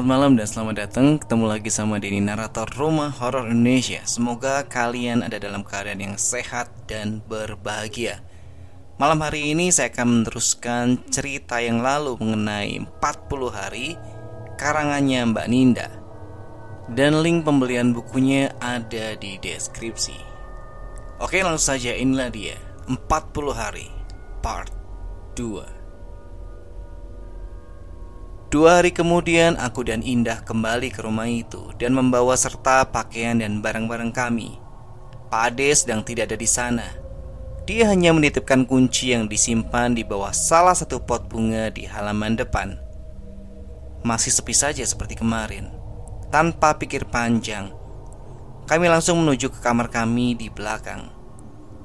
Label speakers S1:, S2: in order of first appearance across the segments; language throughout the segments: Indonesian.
S1: Selamat malam dan selamat datang. Ketemu lagi sama Denny Narator Rumah Horor Indonesia. Semoga kalian ada dalam keadaan yang sehat dan berbahagia. Malam hari ini saya akan meneruskan cerita yang lalu mengenai 40 hari Karangannya Mbak Ninda. Dan link pembelian bukunya ada di deskripsi. Oke langsung saja inilah dia 40 hari part 2 Dua hari kemudian aku dan Indah kembali ke rumah itu dan membawa serta pakaian dan barang-barang kami. Pak Ade sedang tidak ada di sana. Dia hanya menitipkan kunci yang disimpan di bawah salah satu pot bunga di halaman depan. Masih sepi saja seperti kemarin. Tanpa pikir panjang, kami langsung menuju ke kamar kami di belakang.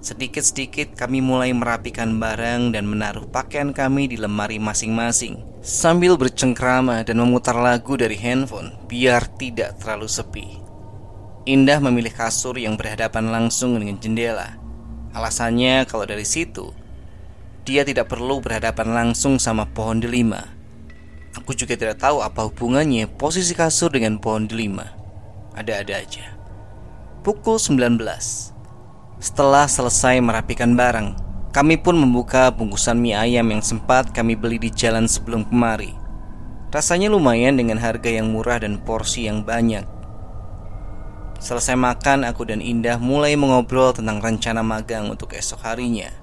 S1: Sedikit-sedikit kami mulai merapikan barang dan menaruh pakaian kami di lemari masing-masing. Sambil bercengkrama dan memutar lagu dari handphone biar tidak terlalu sepi. Indah memilih kasur yang berhadapan langsung dengan jendela. Alasannya kalau dari situ Dia tidak perlu berhadapan langsung sama pohon delima. Aku juga tidak tahu apa hubungannya posisi kasur dengan pohon delima. Ada-ada aja. Pukul 19 setelah selesai merapikan barang, kami pun membuka bungkusan mie ayam yang sempat kami beli di jalan sebelum kemari. Rasanya lumayan dengan harga yang murah dan porsi yang banyak. Selesai makan, aku dan Indah mulai mengobrol tentang rencana magang untuk esok harinya.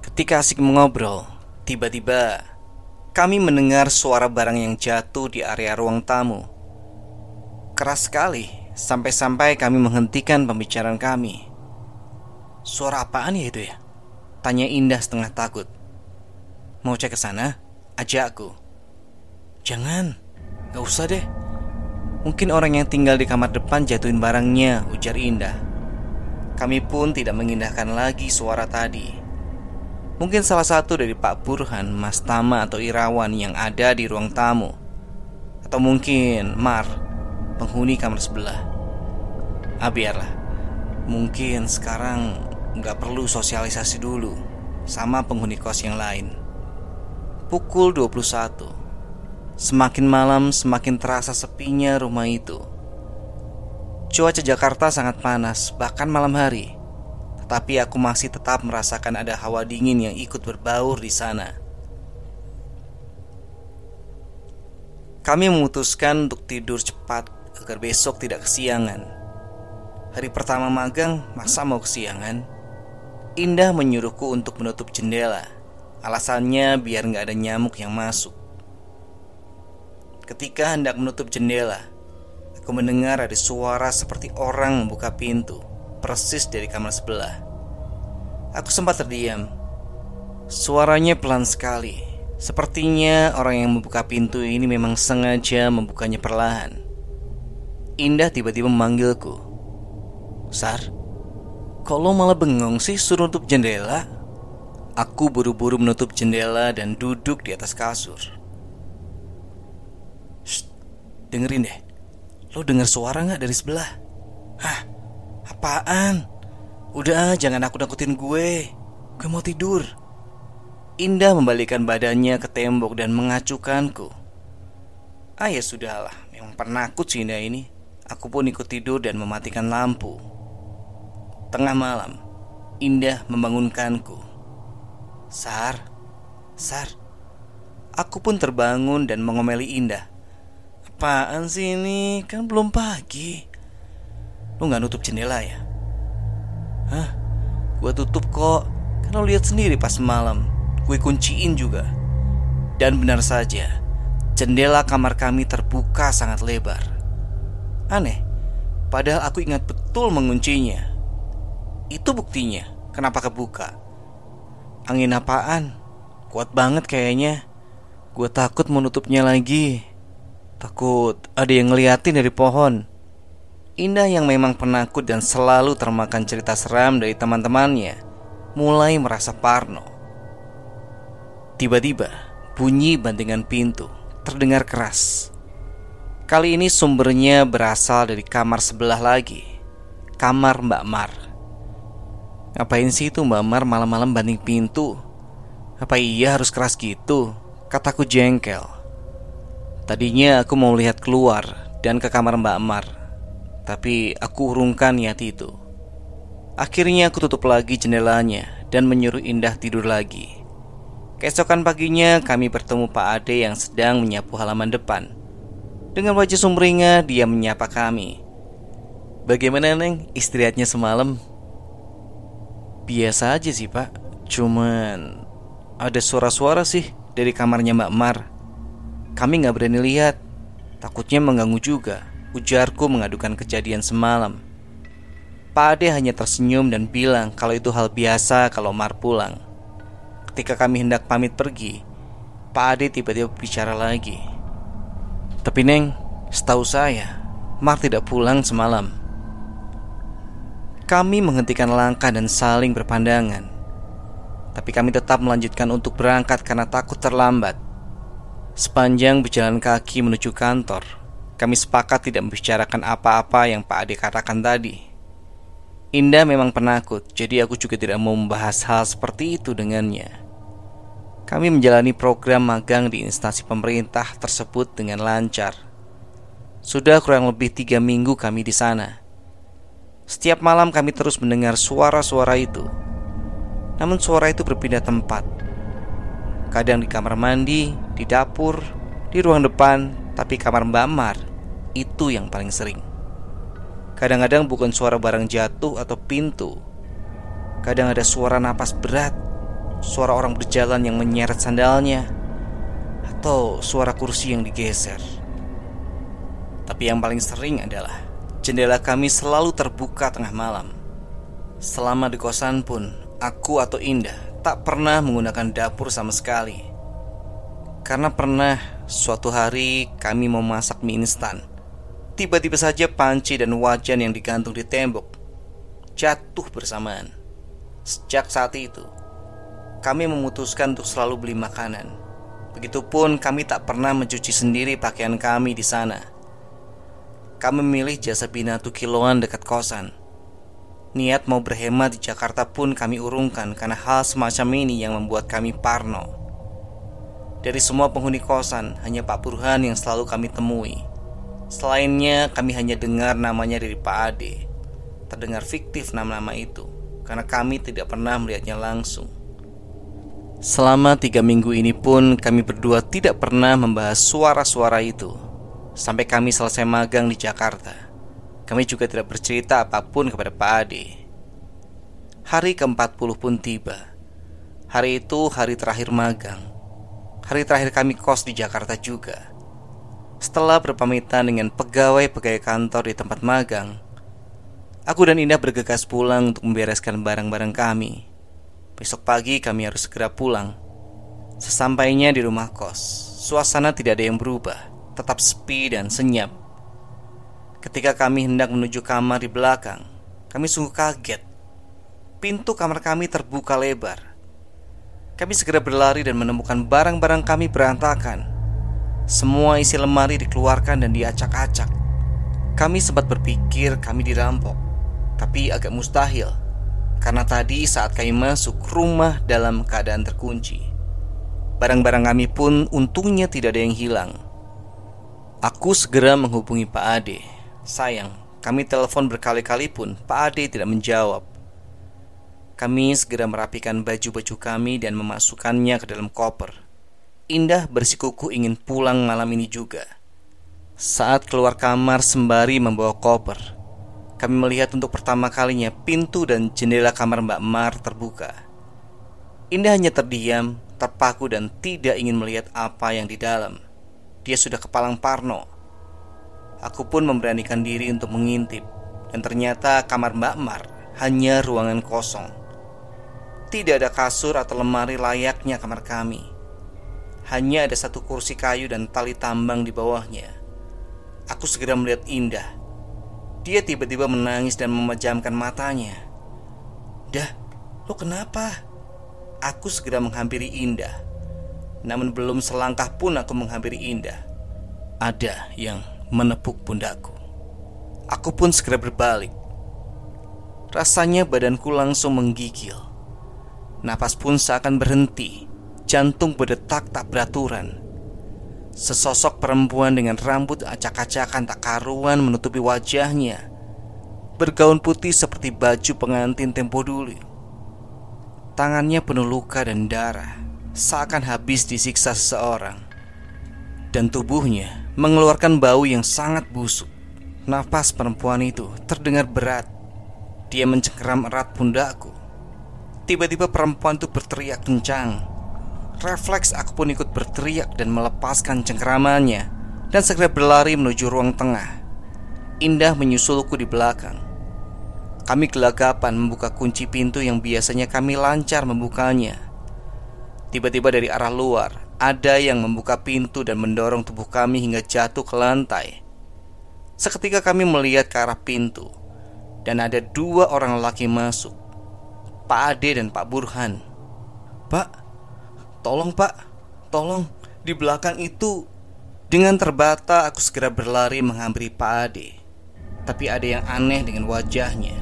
S1: Ketika asik mengobrol, tiba-tiba kami mendengar suara barang yang jatuh di area ruang tamu. Keras sekali, sampai-sampai kami menghentikan pembicaraan kami. Suara apaan ya itu ya? Tanya Indah setengah takut. Mau cek ke sana? Ajakku. Jangan, gak usah deh. Mungkin orang yang tinggal di kamar depan jatuhin barangnya, ujar Indah. Kami pun tidak mengindahkan lagi suara tadi. Mungkin salah satu dari Pak Burhan, Mas Tama atau Irawan yang ada di ruang tamu. Atau mungkin Mar, penghuni kamar sebelah. Ah biarlah. Mungkin sekarang nggak perlu sosialisasi dulu sama penghuni kos yang lain. Pukul 21. Semakin malam semakin terasa sepinya rumah itu. Cuaca Jakarta sangat panas bahkan malam hari. Tetapi aku masih tetap merasakan ada hawa dingin yang ikut berbaur di sana. Kami memutuskan untuk tidur cepat agar besok tidak kesiangan. Hari pertama magang, masa mau kesiangan? Indah menyuruhku untuk menutup jendela. Alasannya biar nggak ada nyamuk yang masuk. Ketika hendak menutup jendela, aku mendengar ada suara seperti orang membuka pintu, persis dari kamar sebelah. Aku sempat terdiam. Suaranya pelan sekali. Sepertinya orang yang membuka pintu ini memang sengaja membukanya perlahan. Indah tiba-tiba memanggilku. Sar, Kok lo malah bengong sih suruh nutup jendela? Aku buru-buru menutup jendela dan duduk di atas kasur. Shh, dengerin deh. Lo denger suara gak dari sebelah? Hah? Apaan? Udah, jangan aku nakutin gue. Gue mau tidur. Indah membalikkan badannya ke tembok dan mengacukanku. Ah ya sudahlah, memang penakut sih Indah ini. Aku pun ikut tidur dan mematikan lampu. Tengah malam, Indah membangunkanku. Sar, Sar. Aku pun terbangun dan mengomeli Indah. Apaan sih ini? Kan belum pagi. Lu gak nutup jendela ya? Hah? Gua tutup kok. Kan lo lihat sendiri pas malam. Gue kunciin juga. Dan benar saja, jendela kamar kami terbuka sangat lebar. Aneh, padahal aku ingat betul menguncinya. Itu buktinya. Kenapa kebuka? Angin apaan? Kuat banget kayaknya. Gue takut menutupnya lagi. Takut ada yang ngeliatin dari pohon. Indah yang memang penakut dan selalu termakan cerita seram dari teman-temannya. Mulai merasa parno. Tiba-tiba bunyi bantingan pintu. Terdengar keras. Kali ini sumbernya berasal dari kamar sebelah lagi. Kamar Mbak Mar Ngapain sih itu Mbak Mar malam-malam banding pintu? Apa iya harus keras gitu? Kataku jengkel. Tadinya aku mau lihat keluar dan ke kamar Mbak Amar, tapi aku urungkan niat itu. Akhirnya aku tutup lagi jendelanya dan menyuruh Indah tidur lagi. Keesokan paginya kami bertemu Pak Ade yang sedang menyapu halaman depan. Dengan wajah sumringah dia menyapa kami. Bagaimana Neng istirahatnya semalam? Biasa aja sih pak. Cuman ada suara-suara sih dari kamarnya Mbak Mar. Kami nggak berani lihat. Takutnya mengganggu juga. Ujarku mengadukan kejadian semalam. Pak Ade hanya tersenyum dan bilang kalau itu hal biasa kalau Mar pulang. Ketika kami hendak pamit pergi Pak Ade tiba-tiba bicara lagi. Tapi Neng, setahu saya Mar tidak pulang semalam kami menghentikan langkah dan saling berpandangan. Tapi kami tetap melanjutkan untuk berangkat karena takut terlambat. Sepanjang berjalan kaki menuju kantor, kami sepakat tidak membicarakan apa-apa yang Pak Ade katakan tadi. Indah memang penakut, jadi aku juga tidak mau membahas hal seperti itu dengannya. Kami menjalani program magang di instansi pemerintah tersebut dengan lancar. Sudah kurang lebih tiga minggu kami di sana. Setiap malam kami terus mendengar suara-suara itu. Namun suara itu berpindah tempat. Kadang di kamar mandi, di dapur, di ruang depan, tapi kamar Mbak Mar itu yang paling sering. Kadang-kadang bukan suara barang jatuh atau pintu. Kadang ada suara napas berat, suara orang berjalan yang menyeret sandalnya, atau suara kursi yang digeser. Tapi yang paling sering adalah Jendela kami selalu terbuka tengah malam. Selama di kosan pun, aku atau Indah tak pernah menggunakan dapur sama sekali. Karena pernah suatu hari kami mau masak mie instan. Tiba-tiba saja panci dan wajan yang digantung di tembok jatuh bersamaan. Sejak saat itu, kami memutuskan untuk selalu beli makanan. Begitupun kami tak pernah mencuci sendiri pakaian kami di sana kami memilih jasa binatu kiloan dekat kosan. Niat mau berhemat di Jakarta pun kami urungkan karena hal semacam ini yang membuat kami parno. Dari semua penghuni kosan, hanya Pak Burhan yang selalu kami temui. Selainnya, kami hanya dengar namanya dari Pak Ade. Terdengar fiktif nama-nama itu, karena kami tidak pernah melihatnya langsung. Selama tiga minggu ini pun, kami berdua tidak pernah membahas suara-suara itu sampai kami selesai magang di Jakarta. Kami juga tidak bercerita apa pun kepada Pak Ade. Hari ke-40 pun tiba. Hari itu hari terakhir magang. Hari terakhir kami kos di Jakarta juga. Setelah berpamitan dengan pegawai-pegawai kantor di tempat magang, aku dan Indah bergegas pulang untuk membereskan barang-barang kami. Besok pagi kami harus segera pulang. Sesampainya di rumah kos, suasana tidak ada yang berubah tetap sepi dan senyap. Ketika kami hendak menuju kamar di belakang, kami sungguh kaget. Pintu kamar kami terbuka lebar. Kami segera berlari dan menemukan barang-barang kami berantakan. Semua isi lemari dikeluarkan dan diacak-acak. Kami sempat berpikir kami dirampok, tapi agak mustahil karena tadi saat kami masuk rumah dalam keadaan terkunci. Barang-barang kami pun untungnya tidak ada yang hilang. Aku segera menghubungi Pak Ade. Sayang, kami telepon berkali-kali pun Pak Ade tidak menjawab. Kami segera merapikan baju-baju kami dan memasukkannya ke dalam koper. Indah bersikuku ingin pulang malam ini juga. Saat keluar kamar sembari membawa koper, kami melihat untuk pertama kalinya pintu dan jendela kamar Mbak Mar terbuka. Indah hanya terdiam, terpaku dan tidak ingin melihat apa yang di dalam dia sudah kepalang parno. Aku pun memberanikan diri untuk mengintip, dan ternyata kamar Mbak Mar hanya ruangan kosong. Tidak ada kasur atau lemari layaknya kamar kami. Hanya ada satu kursi kayu dan tali tambang di bawahnya. Aku segera melihat Indah. Dia tiba-tiba menangis dan memejamkan matanya. Dah, lo kenapa? Aku segera menghampiri Indah namun belum selangkah pun aku menghampiri Indah. Ada yang menepuk pundakku Aku pun segera berbalik. Rasanya badanku langsung menggigil. Napas pun seakan berhenti. Jantung berdetak tak beraturan. Sesosok perempuan dengan rambut acak-acakan tak karuan menutupi wajahnya. Bergaun putih seperti baju pengantin tempo dulu. Tangannya penuh luka dan darah Seakan habis disiksa seseorang. Dan tubuhnya mengeluarkan bau yang sangat busuk. Nafas perempuan itu terdengar berat. Dia mencengkeram erat pundakku. Tiba-tiba perempuan itu berteriak kencang. Refleks aku pun ikut berteriak dan melepaskan cengkeramannya Dan segera berlari menuju ruang tengah. Indah menyusulku di belakang. Kami gelagapan membuka kunci pintu yang biasanya kami lancar membukanya Tiba-tiba dari arah luar Ada yang membuka pintu dan mendorong tubuh kami hingga jatuh ke lantai. Seketika kami melihat ke arah pintu Dan ada dua orang lelaki masuk Pak Ade dan Pak Burhan. Pak, Tolong pak, tolong Di belakang itu. Dengan terbata aku segera berlari menghampiri Pak Ade. Tapi ada yang aneh dengan wajahnya.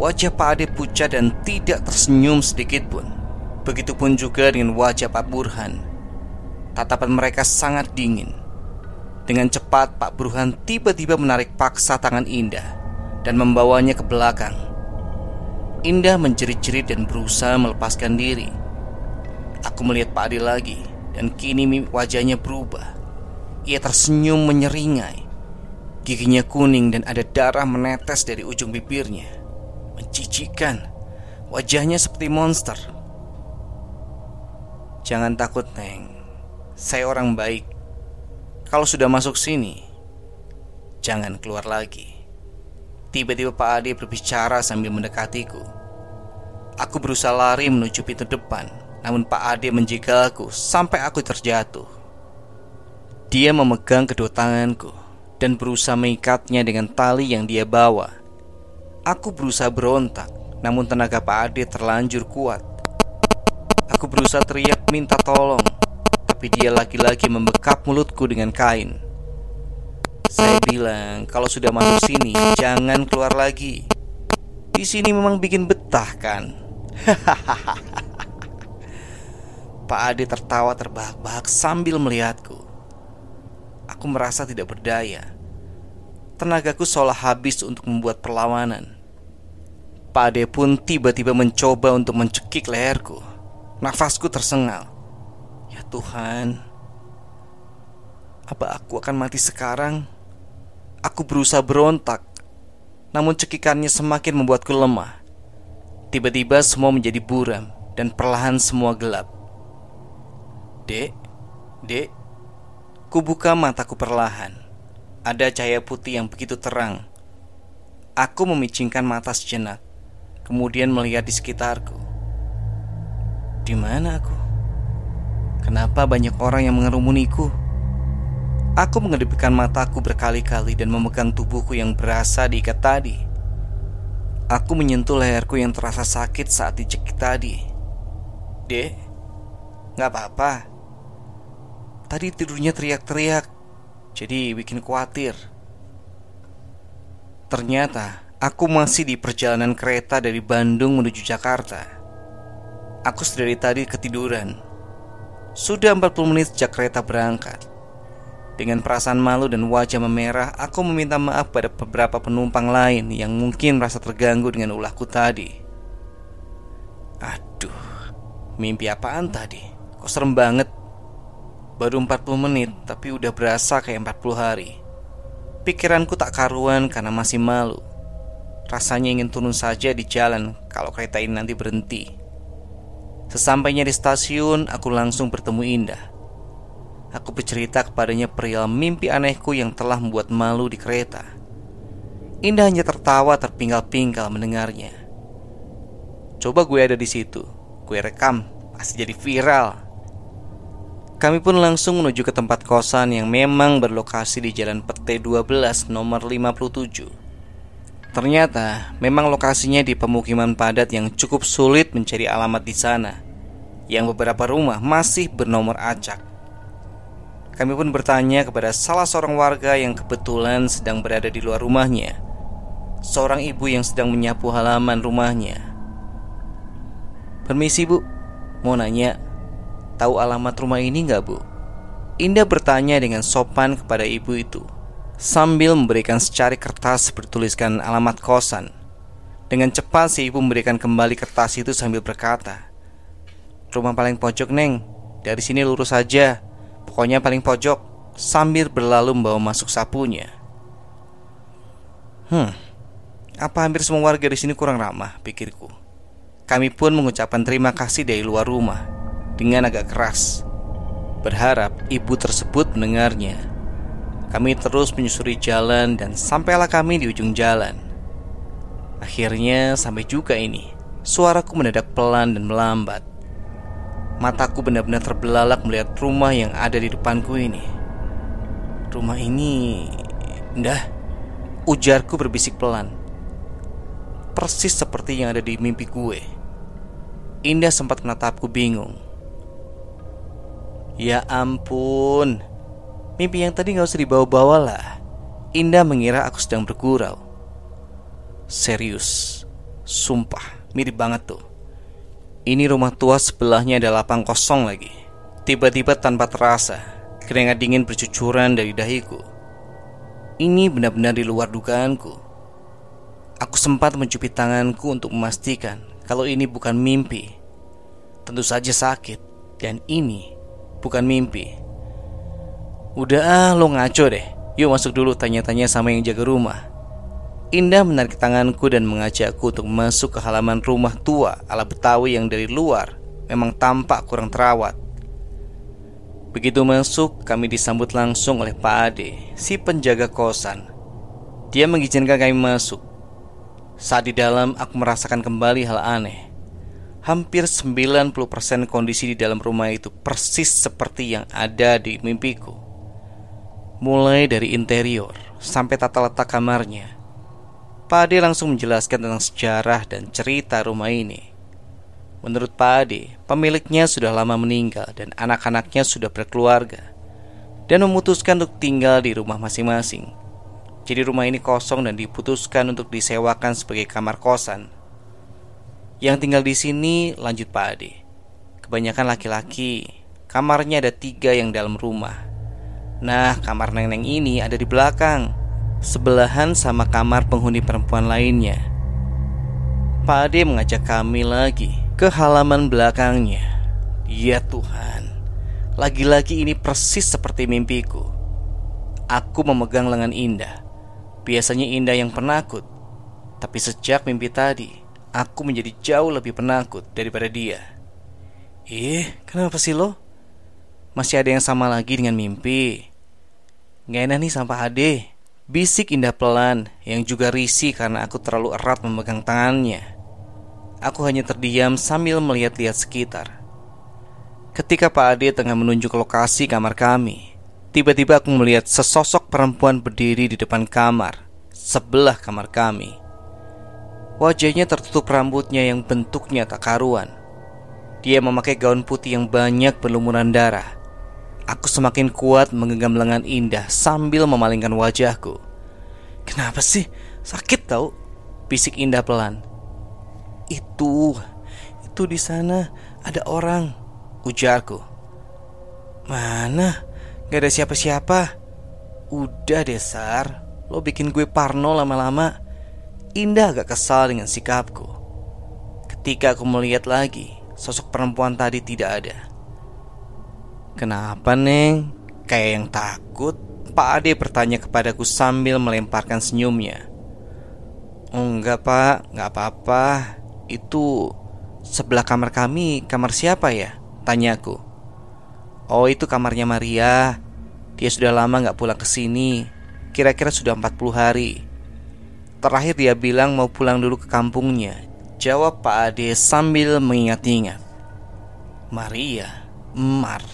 S1: Wajah Pak Ade pucat dan tidak tersenyum sedikit pun Begitupun juga dengan wajah Pak Burhan Tatapan mereka sangat dingin Dengan cepat Pak Burhan tiba-tiba menarik paksa tangan Indah Dan membawanya ke belakang Indah menjerit-jerit dan berusaha melepaskan diri Aku melihat Pak Adi lagi dan kini wajahnya berubah. Ia tersenyum menyeringai. Giginya kuning dan ada darah menetes dari ujung bibirnya. Mencicikan. Wajahnya seperti monster. Jangan takut, Neng. Saya orang baik. Kalau sudah masuk sini, jangan keluar lagi. Tiba-tiba Pak Adi berbicara sambil mendekatiku. Aku berusaha lari menuju pintu depan namun Pak Ade menjegalku sampai aku terjatuh. Dia memegang kedua tanganku dan berusaha mengikatnya dengan tali yang dia bawa. Aku berusaha berontak, namun tenaga Pak Ade terlanjur kuat. Aku berusaha teriak minta tolong, tapi dia lagi-lagi membekap mulutku dengan kain. Saya bilang, kalau sudah masuk sini, jangan keluar lagi. Di sini memang bikin betah kan? Pak Ade tertawa terbahak-bahak sambil melihatku. Aku merasa tidak berdaya. Tenagaku seolah habis untuk membuat perlawanan. Pak Ade pun tiba-tiba mencoba untuk mencekik leherku. Nafasku tersengal. Ya Tuhan, apa aku akan mati sekarang? Aku berusaha berontak, namun cekikannya semakin membuatku lemah. Tiba-tiba semua menjadi buram dan perlahan semua gelap. Dek, dek, ku buka mataku perlahan. Ada cahaya putih yang begitu terang. Aku memicingkan mata sejenak, kemudian melihat di sekitarku. Di mana aku? Kenapa banyak orang yang mengerumuniku? Aku mengedipkan mataku berkali-kali dan memegang tubuhku yang berasa diikat tadi. Aku menyentuh leherku yang terasa sakit saat dicekik tadi. Dek, nggak apa-apa. Tadi tidurnya teriak-teriak Jadi bikin khawatir Ternyata aku masih di perjalanan kereta dari Bandung menuju Jakarta Aku sedari tadi ketiduran Sudah 40 menit sejak kereta berangkat dengan perasaan malu dan wajah memerah, aku meminta maaf pada beberapa penumpang lain yang mungkin merasa terganggu dengan ulahku tadi. Aduh, mimpi apaan tadi? Kok serem banget? Baru 40 menit tapi udah berasa kayak 40 hari Pikiranku tak karuan karena masih malu Rasanya ingin turun saja di jalan kalau kereta ini nanti berhenti Sesampainya di stasiun aku langsung bertemu Indah Aku bercerita kepadanya perihal mimpi anehku yang telah membuat malu di kereta Indah hanya tertawa terpinggal-pinggal mendengarnya Coba gue ada di situ, gue rekam, pasti jadi viral. Kami pun langsung menuju ke tempat kosan yang memang berlokasi di Jalan Pete 12 nomor 57. Ternyata memang lokasinya di pemukiman padat yang cukup sulit mencari alamat di sana. Yang beberapa rumah masih bernomor acak. Kami pun bertanya kepada salah seorang warga yang kebetulan sedang berada di luar rumahnya. Seorang ibu yang sedang menyapu halaman rumahnya. Permisi bu, mau nanya Tahu alamat rumah ini nggak bu? Indah bertanya dengan sopan kepada ibu itu Sambil memberikan secari kertas bertuliskan alamat kosan. Dengan cepat si ibu memberikan kembali kertas itu sambil berkata Rumah paling pojok neng. Dari sini lurus saja. Pokoknya paling pojok. Sambil berlalu membawa masuk sapunya. Hmm Apa hampir semua warga di sini kurang ramah? pikirku. Kami pun mengucapkan terima kasih dari luar rumah Dengan agak keras. Berharap ibu tersebut mendengarnya Kami terus menyusuri jalan dan sampailah kami di ujung jalan. Akhirnya sampai juga ini Suaraku mendadak pelan dan melambat. Mataku benar-benar terbelalak melihat rumah yang ada di depanku ini. Rumah ini... Indah Ujarku berbisik pelan. Persis seperti yang ada di mimpi gue. Indah sempat menatapku bingung. Ya ampun Mimpi yang tadi gak usah dibawa-bawa lah Indah mengira aku sedang bergurau Serius Sumpah Mirip banget tuh Ini rumah tua sebelahnya ada lapang kosong lagi Tiba-tiba tanpa terasa Keringat dingin bercucuran dari dahiku ini benar-benar di luar dugaanku. Aku sempat mencubit tanganku untuk memastikan kalau ini bukan mimpi. Tentu saja sakit, dan ini bukan mimpi. Udah ah, lo ngaco deh. Yuk masuk dulu tanya-tanya sama yang jaga rumah. Indah menarik tanganku dan mengajakku untuk masuk ke halaman rumah tua ala Betawi yang dari luar memang tampak kurang terawat. Begitu masuk, kami disambut langsung oleh Pak Ade, si penjaga kosan. Dia mengizinkan kami masuk. Saat di dalam, aku merasakan kembali hal aneh. Hampir 90% kondisi di dalam rumah itu persis seperti yang ada di mimpiku. Mulai dari interior sampai tata letak kamarnya. Pak Ade langsung menjelaskan tentang sejarah dan cerita rumah ini. Menurut Pak Ade, pemiliknya sudah lama meninggal dan anak-anaknya sudah berkeluarga dan memutuskan untuk tinggal di rumah masing-masing. Jadi rumah ini kosong dan diputuskan untuk disewakan sebagai kamar kosan. Yang tinggal di sini lanjut Pak Ade. Kebanyakan laki-laki, kamarnya ada tiga yang dalam rumah. Nah, kamar neneng ini ada di belakang, sebelahan sama kamar penghuni perempuan lainnya. Pak Ade mengajak kami lagi ke halaman belakangnya. Ya Tuhan, lagi-lagi ini persis seperti mimpiku. Aku memegang lengan Indah. Biasanya Indah yang penakut, tapi sejak mimpi tadi, aku menjadi jauh lebih penakut daripada dia. Eh, kenapa sih lo? Masih ada yang sama lagi dengan mimpi. Gak enak nih sampai Ade. Bisik Indah pelan yang juga risih karena aku terlalu erat memegang tangannya. Aku hanya terdiam sambil melihat-lihat sekitar. Ketika Pak Ade tengah menunjuk lokasi kamar kami, tiba-tiba aku melihat sesosok perempuan berdiri di depan kamar, sebelah kamar kami. Wajahnya tertutup rambutnya yang bentuknya tak karuan. Dia memakai gaun putih yang banyak berlumuran darah. Aku semakin kuat menggenggam lengan Indah sambil memalingkan wajahku. Kenapa sih? Sakit tau? Bisik Indah pelan. Itu, itu di sana ada orang, ujarku. Mana? Gak ada siapa-siapa. Udah desar, lo bikin gue parno lama-lama. Indah agak kesal dengan sikapku. Ketika aku melihat lagi, sosok perempuan tadi tidak ada. Kenapa, Neng? Kayak yang takut? Pak Ade bertanya kepadaku sambil melemparkan senyumnya. Oh, enggak, Pak. Enggak apa-apa. Itu sebelah kamar kami, kamar siapa ya? Tanyaku. Oh itu kamarnya Maria Dia sudah lama gak pulang ke sini Kira-kira sudah 40 hari Terakhir dia bilang mau pulang dulu ke kampungnya Jawab Pak Ade sambil mengingat-ingat Maria Mar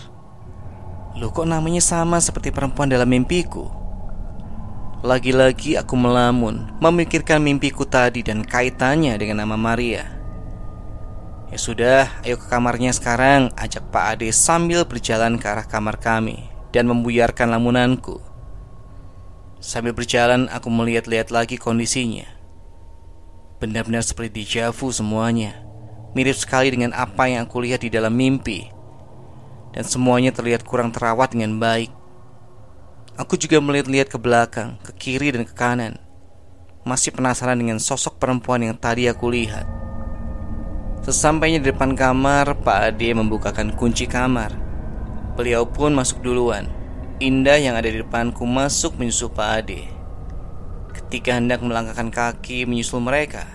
S1: Loh kok namanya sama seperti perempuan dalam mimpiku lagi-lagi aku melamun, memikirkan mimpiku tadi dan kaitannya dengan nama Maria. Ya sudah, ayo ke kamarnya sekarang, ajak Pak Ade sambil berjalan ke arah kamar kami dan membuyarkan lamunanku. Sambil berjalan, aku melihat-lihat lagi kondisinya. Benar-benar seperti di Javu semuanya. Mirip sekali dengan apa yang aku lihat di dalam mimpi. Dan semuanya terlihat kurang terawat dengan baik. Aku juga melihat-lihat ke belakang, ke kiri dan ke kanan. Masih penasaran dengan sosok perempuan yang tadi aku lihat. Sesampainya di depan kamar, Pak Ade membukakan kunci kamar. Beliau pun masuk duluan. Indah yang ada di depanku masuk menyusul Pak Ade. Ketika hendak melangkahkan kaki menyusul mereka,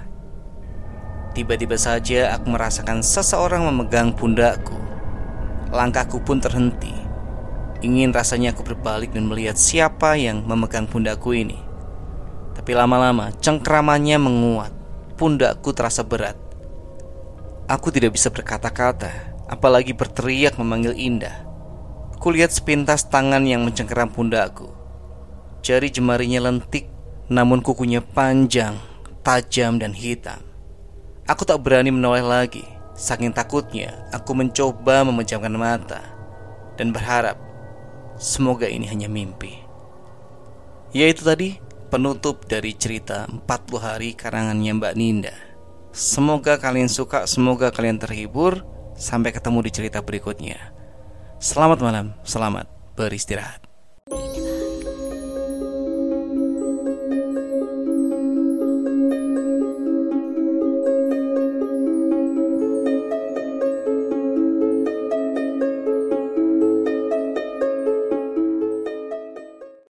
S1: tiba-tiba saja aku merasakan seseorang memegang pundakku. Langkahku pun terhenti. Ingin rasanya aku berbalik dan melihat siapa yang memegang pundakku ini. Tapi lama-lama cengkeramannya menguat. Pundakku terasa berat. Aku tidak bisa berkata-kata, apalagi berteriak memanggil Indah. Kulihat sepintas tangan yang mencengkeram pundakku. Jari jemarinya lentik, namun kukunya panjang, tajam dan hitam. Aku tak berani menoleh lagi. Saking takutnya, aku mencoba memejamkan mata dan berharap semoga ini hanya mimpi. Ya itu tadi penutup dari cerita 40 hari karangannya Mbak Ninda. Semoga kalian suka, semoga kalian terhibur. Sampai ketemu di cerita berikutnya. Selamat malam, selamat beristirahat.